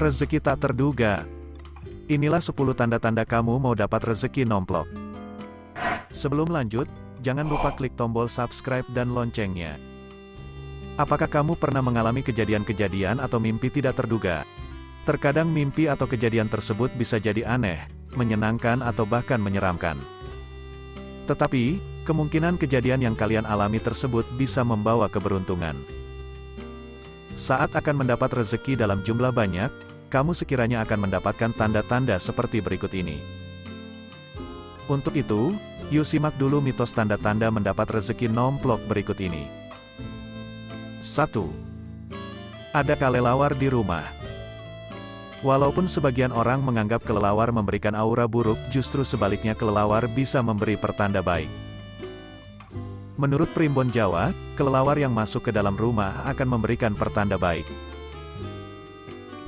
Rezeki tak terduga. Inilah 10 tanda-tanda kamu mau dapat rezeki nomplok. Sebelum lanjut, jangan lupa klik tombol subscribe dan loncengnya. Apakah kamu pernah mengalami kejadian-kejadian atau mimpi tidak terduga? Terkadang mimpi atau kejadian tersebut bisa jadi aneh, menyenangkan atau bahkan menyeramkan. Tetapi, kemungkinan kejadian yang kalian alami tersebut bisa membawa keberuntungan. Saat akan mendapat rezeki dalam jumlah banyak, kamu sekiranya akan mendapatkan tanda-tanda seperti berikut ini. Untuk itu, yuk simak dulu mitos tanda-tanda mendapat rezeki nomplok berikut ini. 1. Ada kelelawar di rumah. Walaupun sebagian orang menganggap kelelawar memberikan aura buruk, justru sebaliknya kelelawar bisa memberi pertanda baik. Menurut Primbon Jawa, kelelawar yang masuk ke dalam rumah akan memberikan pertanda baik.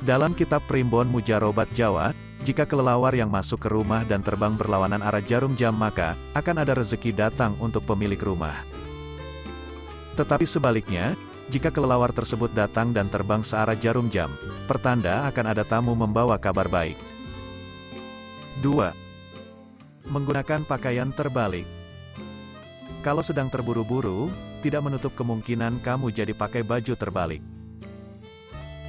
Dalam kitab Primbon Mujarobat Jawa, jika kelelawar yang masuk ke rumah dan terbang berlawanan arah jarum jam maka, akan ada rezeki datang untuk pemilik rumah. Tetapi sebaliknya, jika kelelawar tersebut datang dan terbang searah jarum jam, pertanda akan ada tamu membawa kabar baik. 2. Menggunakan pakaian terbalik. Kalau sedang terburu-buru, tidak menutup kemungkinan kamu jadi pakai baju terbalik.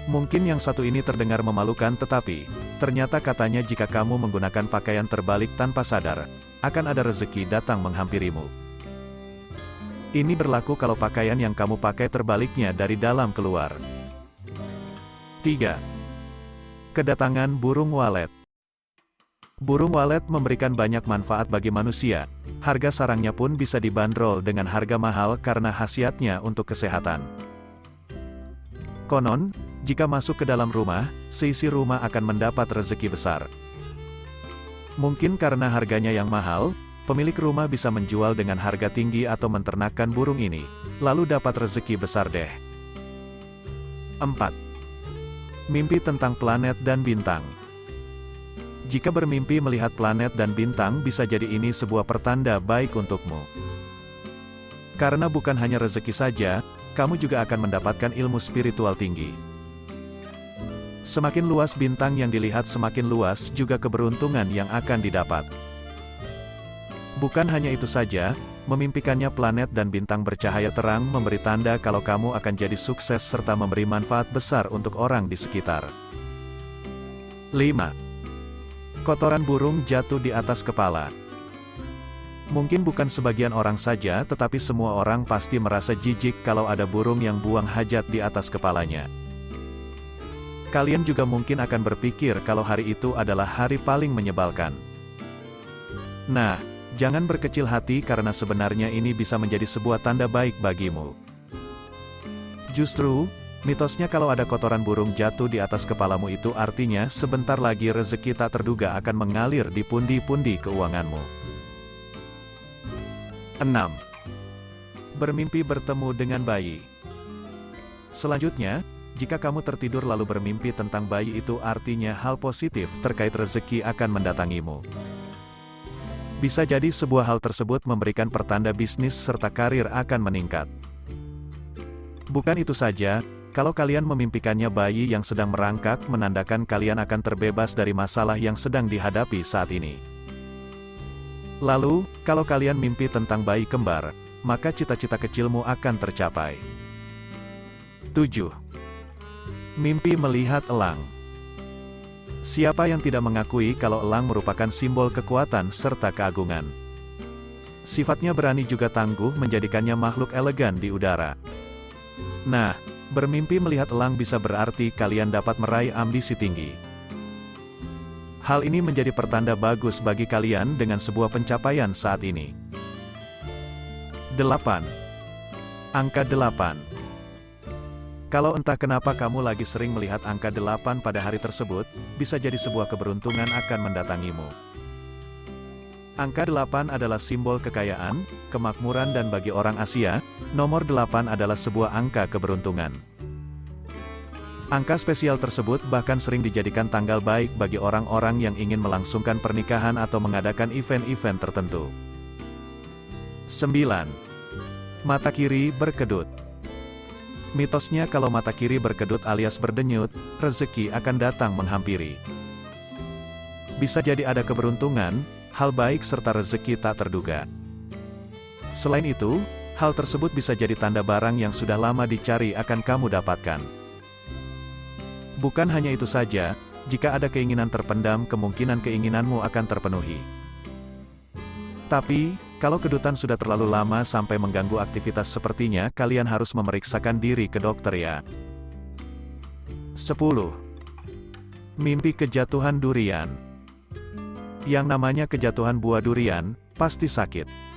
Mungkin yang satu ini terdengar memalukan tetapi, ternyata katanya jika kamu menggunakan pakaian terbalik tanpa sadar, akan ada rezeki datang menghampirimu. Ini berlaku kalau pakaian yang kamu pakai terbaliknya dari dalam keluar. 3. Kedatangan burung walet. Burung walet memberikan banyak manfaat bagi manusia, harga sarangnya pun bisa dibanderol dengan harga mahal karena khasiatnya untuk kesehatan. Konon, jika masuk ke dalam rumah, seisi rumah akan mendapat rezeki besar. Mungkin karena harganya yang mahal, pemilik rumah bisa menjual dengan harga tinggi atau menternakkan burung ini, lalu dapat rezeki besar deh. 4. Mimpi tentang planet dan bintang. Jika bermimpi melihat planet dan bintang bisa jadi ini sebuah pertanda baik untukmu. Karena bukan hanya rezeki saja, kamu juga akan mendapatkan ilmu spiritual tinggi. Semakin luas bintang yang dilihat semakin luas juga keberuntungan yang akan didapat. Bukan hanya itu saja, memimpikannya planet dan bintang bercahaya terang memberi tanda kalau kamu akan jadi sukses serta memberi manfaat besar untuk orang di sekitar. 5. Kotoran burung jatuh di atas kepala. Mungkin bukan sebagian orang saja tetapi semua orang pasti merasa jijik kalau ada burung yang buang hajat di atas kepalanya. Kalian juga mungkin akan berpikir kalau hari itu adalah hari paling menyebalkan. Nah, jangan berkecil hati karena sebenarnya ini bisa menjadi sebuah tanda baik bagimu. Justru, mitosnya kalau ada kotoran burung jatuh di atas kepalamu itu artinya sebentar lagi rezeki tak terduga akan mengalir di pundi-pundi keuanganmu. 6. Bermimpi bertemu dengan bayi. Selanjutnya, jika kamu tertidur lalu bermimpi tentang bayi itu artinya hal positif terkait rezeki akan mendatangimu. Bisa jadi sebuah hal tersebut memberikan pertanda bisnis serta karir akan meningkat. Bukan itu saja, kalau kalian memimpikannya bayi yang sedang merangkak menandakan kalian akan terbebas dari masalah yang sedang dihadapi saat ini. Lalu, kalau kalian mimpi tentang bayi kembar, maka cita-cita kecilmu akan tercapai. 7. Mimpi melihat elang. Siapa yang tidak mengakui kalau elang merupakan simbol kekuatan serta keagungan? Sifatnya berani juga tangguh menjadikannya makhluk elegan di udara. Nah, bermimpi melihat elang bisa berarti kalian dapat meraih ambisi tinggi. Hal ini menjadi pertanda bagus bagi kalian dengan sebuah pencapaian saat ini. 8. Angka 8 kalau entah kenapa kamu lagi sering melihat angka 8 pada hari tersebut, bisa jadi sebuah keberuntungan akan mendatangimu. Angka 8 adalah simbol kekayaan, kemakmuran dan bagi orang Asia, nomor 8 adalah sebuah angka keberuntungan. Angka spesial tersebut bahkan sering dijadikan tanggal baik bagi orang-orang yang ingin melangsungkan pernikahan atau mengadakan event-event tertentu. 9. Mata kiri berkedut Mitosnya kalau mata kiri berkedut alias berdenyut, rezeki akan datang menghampiri. Bisa jadi ada keberuntungan, hal baik serta rezeki tak terduga. Selain itu, hal tersebut bisa jadi tanda barang yang sudah lama dicari akan kamu dapatkan. Bukan hanya itu saja, jika ada keinginan terpendam kemungkinan keinginanmu akan terpenuhi. Tapi, kalau kedutan sudah terlalu lama sampai mengganggu aktivitas sepertinya kalian harus memeriksakan diri ke dokter ya. 10. Mimpi kejatuhan durian Yang namanya kejatuhan buah durian, pasti sakit.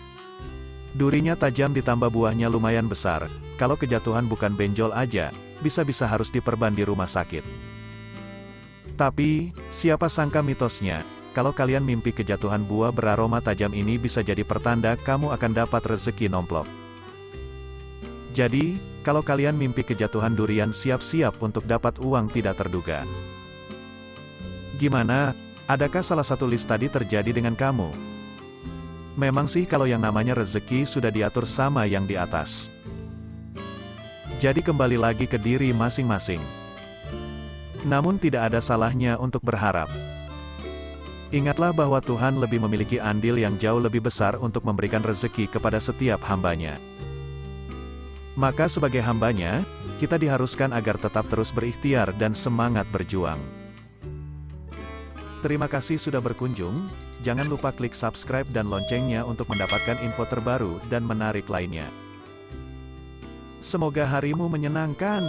Durinya tajam ditambah buahnya lumayan besar, kalau kejatuhan bukan benjol aja, bisa-bisa harus diperban di rumah sakit. Tapi, siapa sangka mitosnya, kalau kalian mimpi kejatuhan buah beraroma tajam ini bisa jadi pertanda kamu akan dapat rezeki nomplok. Jadi, kalau kalian mimpi kejatuhan durian siap-siap untuk dapat uang tidak terduga. Gimana? Adakah salah satu list tadi terjadi dengan kamu? Memang sih kalau yang namanya rezeki sudah diatur sama yang di atas. Jadi kembali lagi ke diri masing-masing. Namun tidak ada salahnya untuk berharap. Ingatlah bahwa Tuhan lebih memiliki andil yang jauh lebih besar untuk memberikan rezeki kepada setiap hambanya. Maka sebagai hambanya, kita diharuskan agar tetap terus berikhtiar dan semangat berjuang. Terima kasih sudah berkunjung, jangan lupa klik subscribe dan loncengnya untuk mendapatkan info terbaru dan menarik lainnya. Semoga harimu menyenangkan.